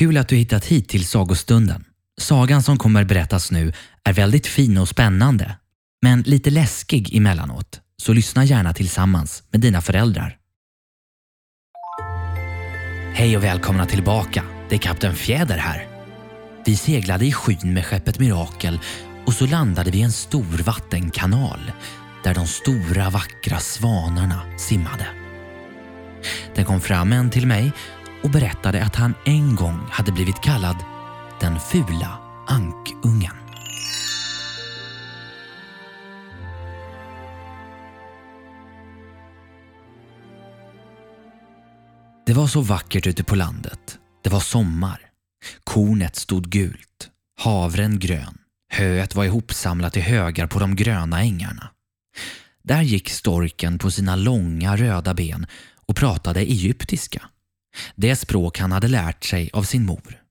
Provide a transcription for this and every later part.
Kul att du hittat hit till sagostunden. Sagan som kommer berättas nu är väldigt fin och spännande, men lite läskig emellanåt, så lyssna gärna tillsammans med dina föräldrar. Hej och välkomna tillbaka. Det är Kapten Fjäder här. Vi seglade i skyn med skeppet Mirakel och så landade vi i en stor vattenkanal där de stora vackra svanarna simmade. Det kom fram en till mig och berättade att han en gång hade blivit kallad den fula ankungen. Det var så vackert ute på landet. Det var sommar. Kornet stod gult, havren grön, höet var ihopsamlat i högar på de gröna ängarna. Där gick storken på sina långa röda ben och pratade egyptiska. Det språk han hade lärt sig av sin mor.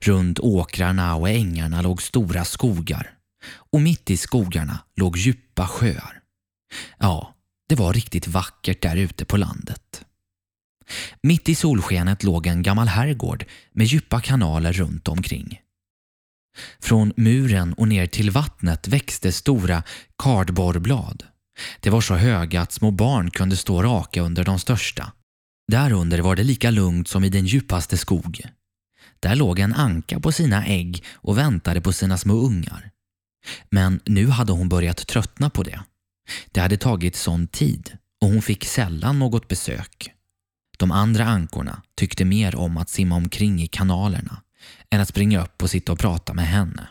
Runt åkrarna och ängarna låg stora skogar och mitt i skogarna låg djupa sjöar. Ja, det var riktigt vackert där ute på landet. Mitt i solskenet låg en gammal herrgård med djupa kanaler runt omkring. Från muren och ner till vattnet växte stora kardborrblad. De var så höga att små barn kunde stå raka under de största. Därunder var det lika lugnt som i den djupaste skog. Där låg en anka på sina ägg och väntade på sina små ungar. Men nu hade hon börjat tröttna på det. Det hade tagit sån tid och hon fick sällan något besök. De andra ankorna tyckte mer om att simma omkring i kanalerna än att springa upp och sitta och prata med henne.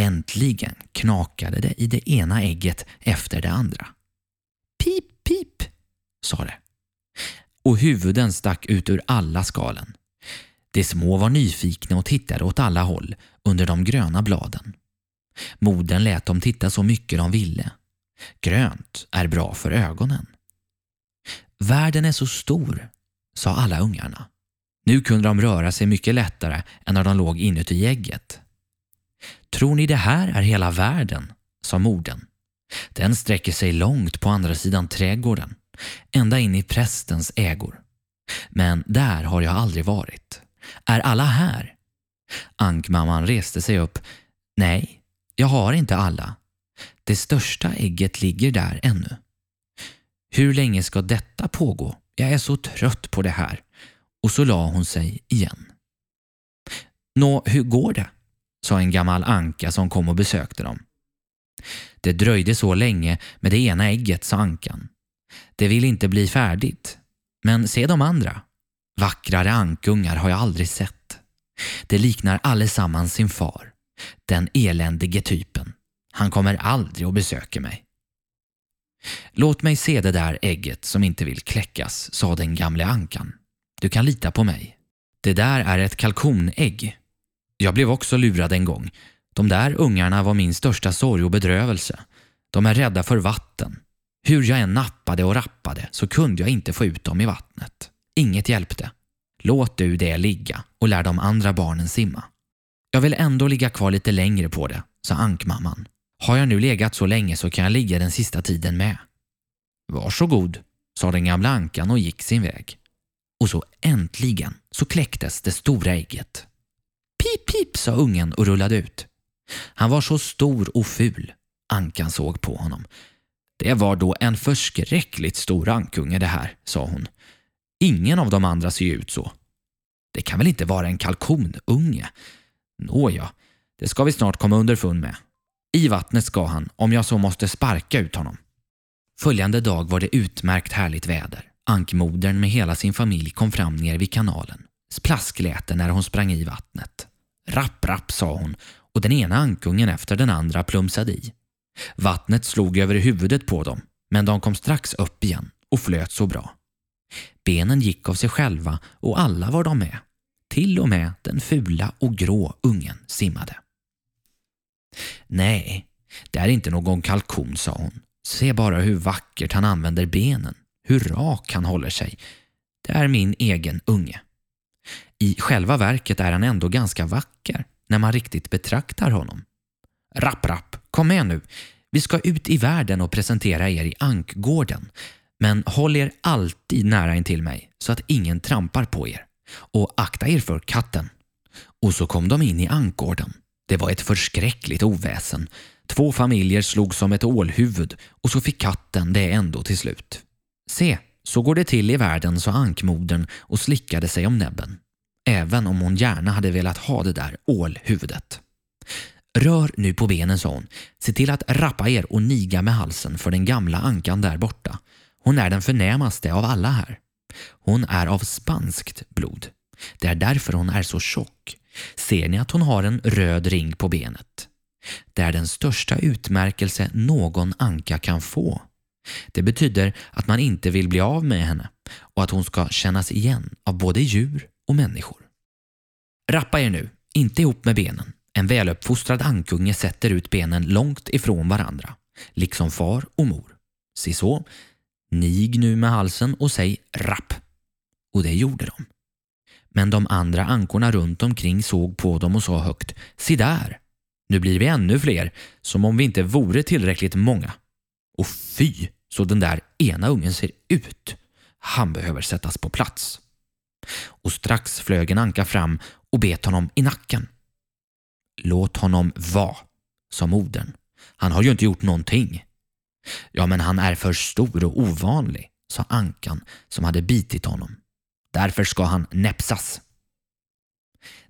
Äntligen knakade det i det ena ägget efter det andra. Pip, pip, sa det. Och huvuden stack ut ur alla skalen. De små var nyfikna och tittade åt alla håll under de gröna bladen. Moden lät dem titta så mycket de ville. Grönt är bra för ögonen. Världen är så stor, sa alla ungarna. Nu kunde de röra sig mycket lättare än när de låg inuti ägget. Tror ni det här är hela världen? sa modern. Den sträcker sig långt på andra sidan trädgården, ända in i prästens ägor. Men där har jag aldrig varit. Är alla här? Ankmamman reste sig upp. Nej, jag har inte alla. Det största ägget ligger där ännu. Hur länge ska detta pågå? Jag är så trött på det här. Och så la hon sig igen. Nå, hur går det? sa en gammal anka som kom och besökte dem. Det dröjde så länge med det ena ägget, sa ankan. Det vill inte bli färdigt. Men se de andra. Vackrare ankungar har jag aldrig sett. Det liknar allesammans sin far. Den eländige typen. Han kommer aldrig att besöka mig. Låt mig se det där ägget som inte vill kläckas, sa den gamle ankan. Du kan lita på mig. Det där är ett kalkonägg. Jag blev också lurad en gång. De där ungarna var min största sorg och bedrövelse. De är rädda för vatten. Hur jag än nappade och rappade så kunde jag inte få ut dem i vattnet. Inget hjälpte. Låt du det ligga och lär de andra barnen simma. Jag vill ändå ligga kvar lite längre på det, sa ankmamman. Har jag nu legat så länge så kan jag ligga den sista tiden med. Varsågod, sa den gamla ankan och gick sin väg. Och så äntligen så kläcktes det stora ägget. Pip, pip, sa ungen och rullade ut. Han var så stor och ful. Ankan såg på honom. Det var då en förskräckligt stor ankunge det här, sa hon. Ingen av de andra ser ju ut så. Det kan väl inte vara en kalkonunge? Nåja, det ska vi snart komma underfund med. I vattnet ska han, om jag så måste sparka ut honom. Följande dag var det utmärkt härligt väder. Ankmodern med hela sin familj kom fram ner vid kanalen. Splask lät det när hon sprang i vattnet. Rapp, rapp, sa hon och den ena ankungen efter den andra plumsade i. Vattnet slog över huvudet på dem, men de kom strax upp igen och flöt så bra. Benen gick av sig själva och alla var de med. Till och med den fula och grå ungen simmade. Nej, det är inte någon kalkon, sa hon. Se bara hur vackert han använder benen, hur rak han håller sig. Det är min egen unge. I själva verket är han ändå ganska vacker när man riktigt betraktar honom. Rapp, rapp, kom med nu. Vi ska ut i världen och presentera er i Ankgården. Men håll er alltid nära intill mig så att ingen trampar på er. Och akta er för katten. Och så kom de in i ankgården. Det var ett förskräckligt oväsen. Två familjer slog som ett ålhuvud och så fick katten det ändå till slut. Se, så går det till i världen, sa ankmodern och slickade sig om näbben. Även om hon gärna hade velat ha det där ålhuvudet. Rör nu på benen, sa hon. Se till att rappa er och niga med halsen för den gamla ankan där borta. Hon är den förnämaste av alla här. Hon är av spanskt blod. Det är därför hon är så tjock. Ser ni att hon har en röd ring på benet? Det är den största utmärkelse någon anka kan få. Det betyder att man inte vill bli av med henne och att hon ska kännas igen av både djur och människor. Rappa er nu, inte ihop med benen. En väluppfostrad ankunge sätter ut benen långt ifrån varandra, liksom far och mor. Se så, nig nu med halsen och säg rapp. Och det gjorde de. Men de andra ankorna runt omkring såg på dem och sa högt Se där! Nu blir vi ännu fler, som om vi inte vore tillräckligt många. Och fy, så den där ena ungen ser ut. Han behöver sättas på plats. Och strax flög en anka fram och bet honom i nacken. Låt honom vara, sa modern. Han har ju inte gjort någonting. Ja, men han är för stor och ovanlig, sa ankan som hade bitit honom. Därför ska han näpsas.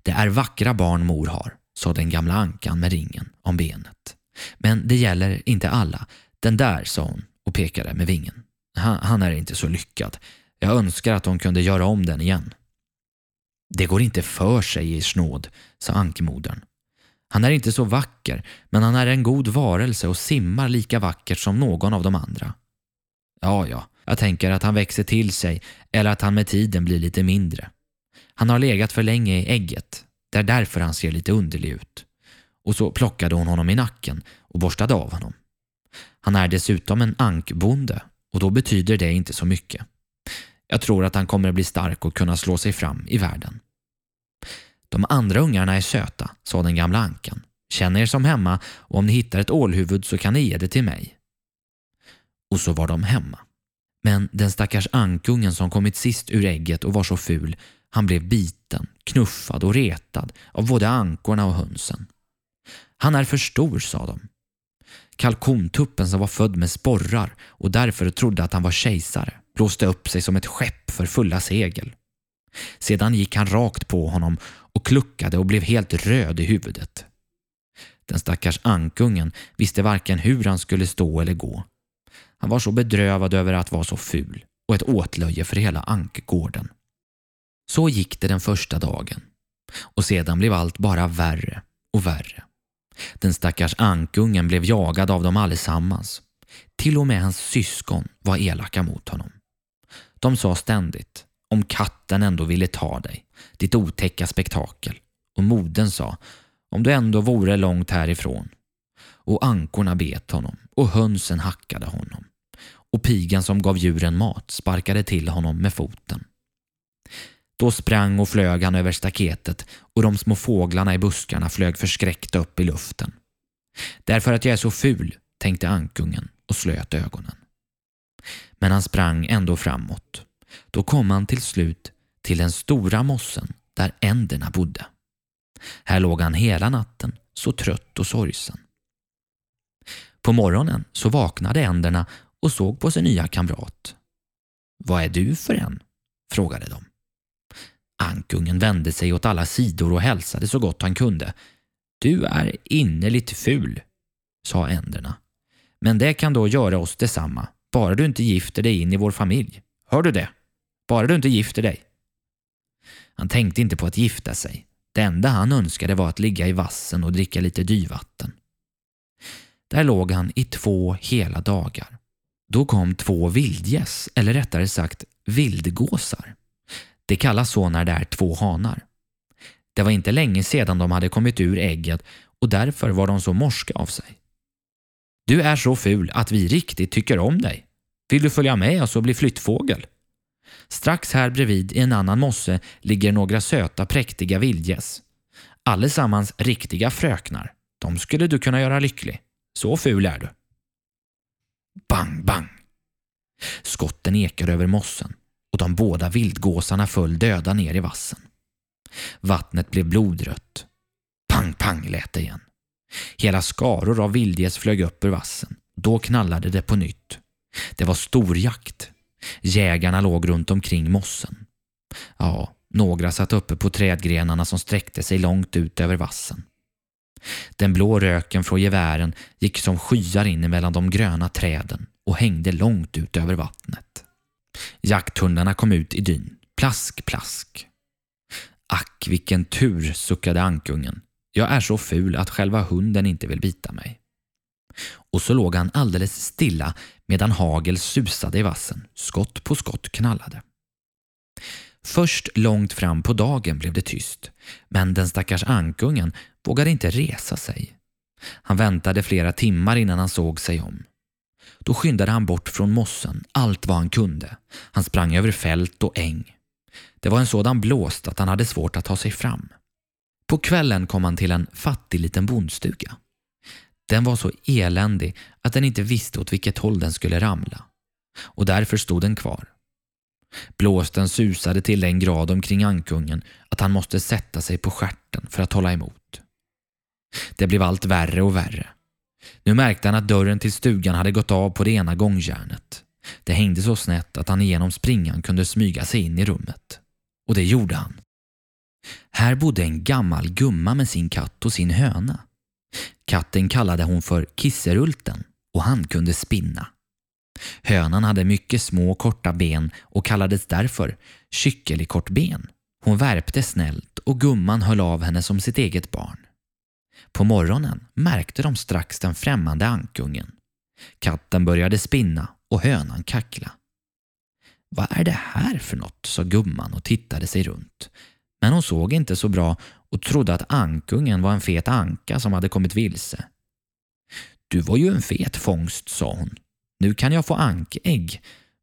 Det är vackra barn mor har, sa den gamla ankan med ringen om benet. Men det gäller inte alla. Den där, sa hon och pekade med vingen. Han, han är inte så lyckad. Jag önskar att hon kunde göra om den igen. Det går inte för sig i snåd, sa ankmodern. Han är inte så vacker, men han är en god varelse och simmar lika vackert som någon av de andra. Ja, ja, jag tänker att han växer till sig eller att han med tiden blir lite mindre. Han har legat för länge i ägget. Det är därför han ser lite underlig ut. Och så plockade hon honom i nacken och borstade av honom. Han är dessutom en ankbonde och då betyder det inte så mycket. Jag tror att han kommer att bli stark och kunna slå sig fram i världen. De andra ungarna är söta, sa den gamla ankan. Känn er som hemma och om ni hittar ett ålhuvud så kan ni ge det till mig. Och så var de hemma. Men den stackars ankungen som kommit sist ur ägget och var så ful, han blev biten, knuffad och retad av både ankorna och hönsen. Han är för stor, sa de. Kalkontuppen som var född med sporrar och därför trodde att han var kejsare blåste upp sig som ett skepp för fulla segel. Sedan gick han rakt på honom och kluckade och blev helt röd i huvudet. Den stackars ankungen visste varken hur han skulle stå eller gå. Han var så bedrövad över att vara så ful och ett åtlöje för hela ankgården. Så gick det den första dagen och sedan blev allt bara värre och värre. Den stackars ankungen blev jagad av dem allesammans. Till och med hans syskon var elaka mot honom. De sa ständigt om katten ändå ville ta dig, ditt otäcka spektakel. Och moden sa om du ändå vore långt härifrån. Och ankorna bet honom och hönsen hackade honom. Och pigan som gav djuren mat sparkade till honom med foten. Då sprang och flög han över staketet och de små fåglarna i buskarna flög förskräckta upp i luften. Därför att jag är så ful, tänkte ankungen och slöt ögonen. Men han sprang ändå framåt. Då kom han till slut till den stora mossen där änderna bodde. Här låg han hela natten, så trött och sorgsen. På morgonen så vaknade änderna och såg på sin nya kamrat. Vad är du för en? frågade de. Ankungen vände sig åt alla sidor och hälsade så gott han kunde. Du är innerligt ful, sa änderna. Men det kan då göra oss detsamma, bara du inte gifter dig in i vår familj. Hör du det? Bara du inte gifter dig. Han tänkte inte på att gifta sig. Det enda han önskade var att ligga i vassen och dricka lite dyvatten. Där låg han i två hela dagar. Då kom två vildgäss, eller rättare sagt vildgåsar. Det kallas så när det är två hanar. Det var inte länge sedan de hade kommit ur ägget och därför var de så morska av sig. Du är så ful att vi riktigt tycker om dig. Vill du följa med oss och bli flyttfågel? Strax här bredvid i en annan mosse ligger några söta präktiga vildgäss. Allesammans riktiga fröknar. De skulle du kunna göra lycklig. Så ful är du. Bang, bang! Skotten ekar över mossen och de båda vildgåsarna föll döda ner i vassen. Vattnet blev blodrött. Pang, pang lät det igen. Hela skaror av vildgäss flög upp ur vassen. Då knallade det på nytt. Det var storjakt. Jägarna låg runt omkring mossen. Ja, några satt uppe på trädgrenarna som sträckte sig långt ut över vassen. Den blå röken från gevären gick som skyar in mellan de gröna träden och hängde långt ut över vattnet. Jakthundarna kom ut i dyn. Plask, plask. Ack, vilken tur, suckade ankungen. Jag är så ful att själva hunden inte vill bita mig. Och så låg han alldeles stilla medan hagel susade i vassen. Skott på skott knallade. Först långt fram på dagen blev det tyst, men den stackars ankungen vågade inte resa sig. Han väntade flera timmar innan han såg sig om. Då skyndade han bort från mossen allt vad han kunde. Han sprang över fält och äng. Det var en sådan blåst att han hade svårt att ta sig fram. På kvällen kom han till en fattig liten bondstuga. Den var så eländig att den inte visste åt vilket håll den skulle ramla. Och därför stod den kvar. Blåsten susade till den grad omkring ankungen att han måste sätta sig på skärten för att hålla emot. Det blev allt värre och värre. Nu märkte han att dörren till stugan hade gått av på det ena gångjärnet. Det hängde så snett att han genom springan kunde smyga sig in i rummet. Och det gjorde han. Här bodde en gammal gumma med sin katt och sin höna. Katten kallade hon för Kisserulten och han kunde spinna. Hönan hade mycket små korta ben och kallades därför Kyckelikortben. Hon värpte snällt och gumman höll av henne som sitt eget barn. På morgonen märkte de strax den främmande ankungen. Katten började spinna och hönan kackla. Vad är det här för något? sa gumman och tittade sig runt. Men hon såg inte så bra och trodde att ankungen var en fet anka som hade kommit vilse. Du var ju en fet fångst, sa hon. Nu kan jag få ankägg,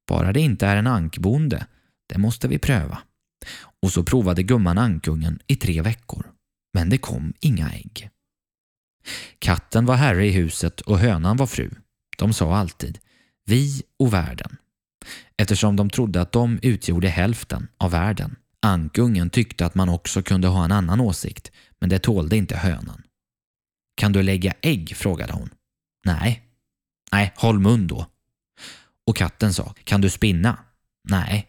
bara det inte är en ankbonde. Det måste vi pröva. Och så provade gumman ankungen i tre veckor. Men det kom inga ägg. Katten var herre i huset och hönan var fru. De sa alltid vi och världen. Eftersom de trodde att de utgjorde hälften av världen. Ankungen tyckte att man också kunde ha en annan åsikt, men det tålde inte hönan. Kan du lägga ägg? frågade hon. Nej. Nej, håll mun då. Och katten sa, kan du spinna? Nej.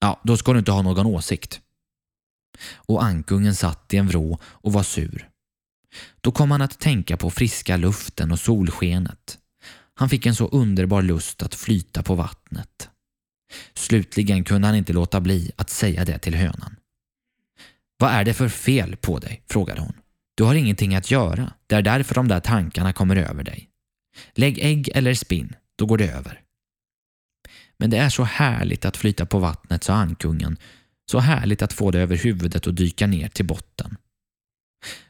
Ja, då ska du inte ha någon åsikt. Och ankungen satt i en vrå och var sur. Då kom han att tänka på friska luften och solskenet. Han fick en så underbar lust att flyta på vattnet. Slutligen kunde han inte låta bli att säga det till hönan. Vad är det för fel på dig? frågade hon. Du har ingenting att göra. Det är därför de där tankarna kommer över dig. Lägg ägg eller spinn, då går det över. Men det är så härligt att flyta på vattnet, sa ankungen. Så härligt att få det över huvudet och dyka ner till botten.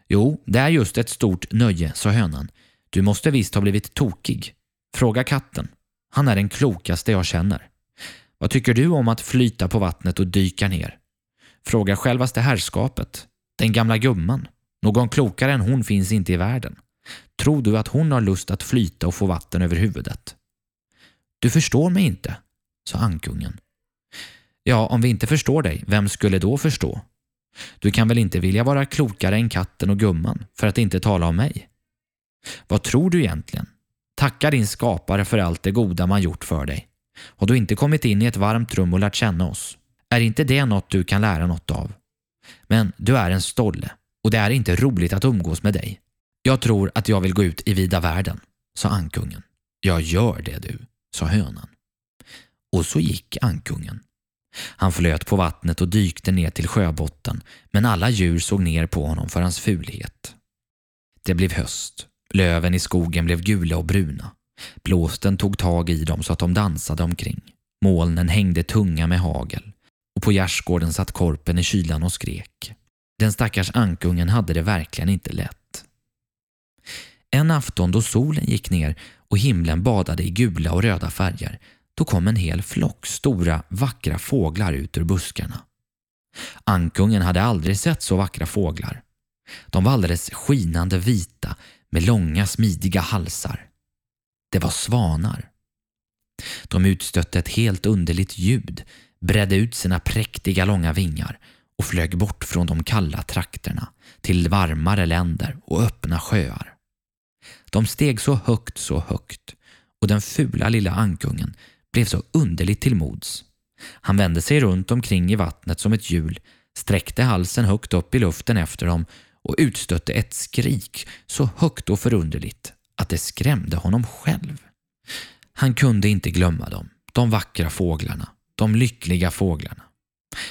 Jo, det är just ett stort nöje, sa hönan. Du måste visst ha blivit tokig. Fråga katten. Han är den klokaste jag känner. Vad tycker du om att flyta på vattnet och dyka ner? Fråga självaste herrskapet. Den gamla gumman. Någon klokare än hon finns inte i världen. Tror du att hon har lust att flyta och få vatten över huvudet? Du förstår mig inte, sa ankungen. Ja, om vi inte förstår dig, vem skulle då förstå? Du kan väl inte vilja vara klokare än katten och gumman, för att inte tala om mig? Vad tror du egentligen? Tacka din skapare för allt det goda man gjort för dig. Har du inte kommit in i ett varmt rum och lärt känna oss? Är inte det något du kan lära något av? Men du är en stolle och det är inte roligt att umgås med dig. Jag tror att jag vill gå ut i vida världen, sa ankungen. Jag gör det du, sa hönan. Och så gick ankungen. Han flöt på vattnet och dykte ner till sjöbotten men alla djur såg ner på honom för hans fulhet. Det blev höst. Löven i skogen blev gula och bruna. Blåsten tog tag i dem så att de dansade omkring. Molnen hängde tunga med hagel och på gärdsgården satt korpen i kylan och skrek. Den stackars ankungen hade det verkligen inte lätt. En afton då solen gick ner och himlen badade i gula och röda färger då kom en hel flock stora vackra fåglar ut ur buskarna. Ankungen hade aldrig sett så vackra fåglar. De var alldeles skinande vita med långa smidiga halsar. Det var svanar. De utstötte ett helt underligt ljud, bredde ut sina präktiga långa vingar och flög bort från de kalla trakterna till varmare länder och öppna sjöar. De steg så högt, så högt och den fula lilla ankungen blev så underligt till mods. Han vände sig runt omkring i vattnet som ett hjul, sträckte halsen högt upp i luften efter dem och utstötte ett skrik så högt och förunderligt att det skrämde honom själv. Han kunde inte glömma dem, de vackra fåglarna, de lyckliga fåglarna.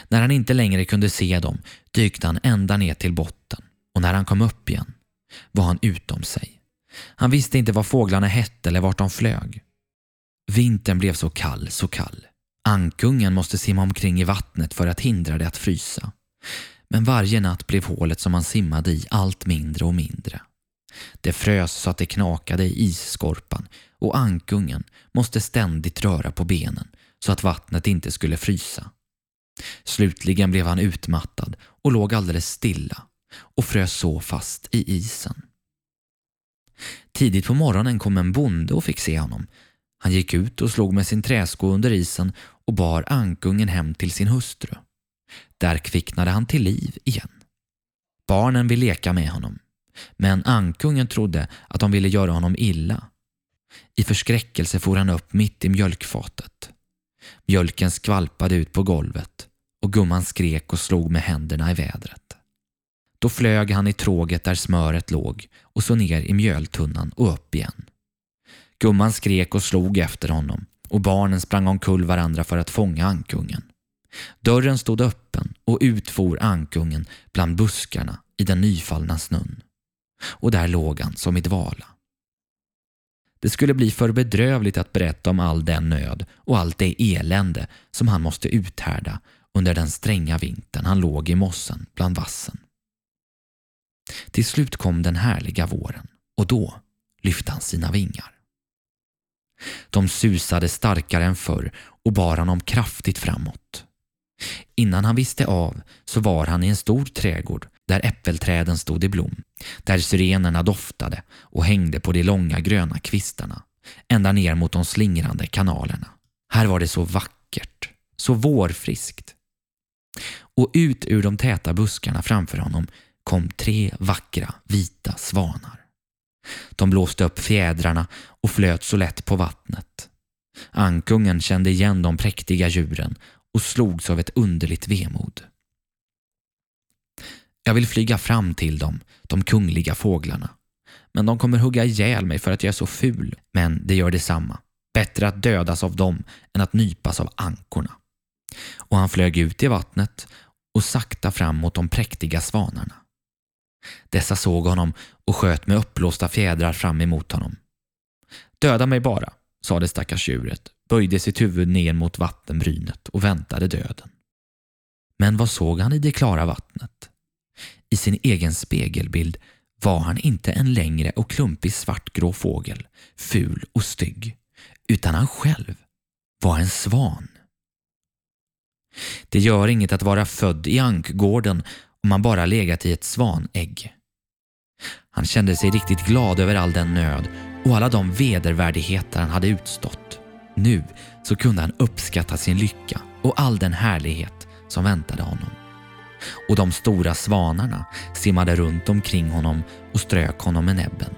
När han inte längre kunde se dem dykte han ända ner till botten och när han kom upp igen var han utom sig. Han visste inte vad fåglarna hette eller vart de flög. Vintern blev så kall, så kall. Ankungen måste simma omkring i vattnet för att hindra det att frysa. Men varje natt blev hålet som han simmade i allt mindre och mindre. Det frös så att det knakade i isskorpan och ankungen måste ständigt röra på benen så att vattnet inte skulle frysa. Slutligen blev han utmattad och låg alldeles stilla och frös så fast i isen. Tidigt på morgonen kom en bonde och fick se honom. Han gick ut och slog med sin träsko under isen och bar ankungen hem till sin hustru. Där kvicknade han till liv igen. Barnen vill leka med honom, men ankungen trodde att de ville göra honom illa. I förskräckelse for han upp mitt i mjölkfatet. Mjölken skvalpade ut på golvet och gumman skrek och slog med händerna i vädret. Då flög han i tråget där smöret låg och så ner i mjöltunnan och upp igen. Gumman skrek och slog efter honom och barnen sprang omkull varandra för att fånga ankungen. Dörren stod öppen och ut for ankungen bland buskarna i den nyfallna snön. Och där låg han som i dvala. Det skulle bli för bedrövligt att berätta om all den nöd och allt det elände som han måste uthärda under den stränga vintern han låg i mossen bland vassen. Till slut kom den härliga våren och då lyfte han sina vingar. De susade starkare än förr och bar honom kraftigt framåt. Innan han visste av så var han i en stor trädgård där äppelträden stod i blom, där syrenerna doftade och hängde på de långa gröna kvistarna, ända ner mot de slingrande kanalerna. Här var det så vackert, så vårfriskt. Och ut ur de täta buskarna framför honom kom tre vackra vita svanar. De blåste upp fjädrarna och flöt så lätt på vattnet. Ankungen kände igen de präktiga djuren och slogs av ett underligt vemod. Jag vill flyga fram till dem, de kungliga fåglarna. Men de kommer hugga ihjäl mig för att jag är så ful. Men det gör detsamma. Bättre att dödas av dem än att nypas av ankorna. Och han flög ut i vattnet och sakta fram mot de präktiga svanarna. Dessa såg honom och sköt med uppblåsta fjädrar fram emot honom. Döda mig bara, sa det stackars djuret, böjde sitt huvud ner mot vattenbrynet och väntade döden. Men vad såg han i det klara vattnet? I sin egen spegelbild var han inte en längre och klumpig svartgrå fågel, ful och stygg, utan han själv var en svan. Det gör inget att vara född i ankgården om man bara legat i ett svanägg. Han kände sig riktigt glad över all den nöd och alla de vedervärdigheter han hade utstått. Nu så kunde han uppskatta sin lycka och all den härlighet som väntade honom. Och de stora svanarna simmade runt omkring honom och strök honom med näbben.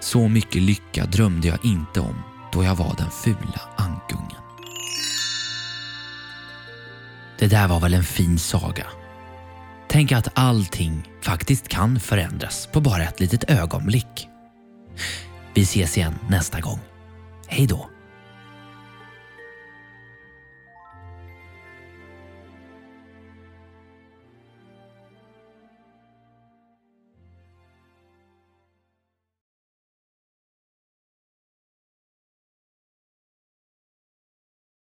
Så mycket lycka drömde jag inte om då jag var den fula ankungen. Det där var väl en fin saga? Tänk att allting faktiskt kan förändras på bara ett litet ögonblick. Vi ses igen nästa gång. Hej då!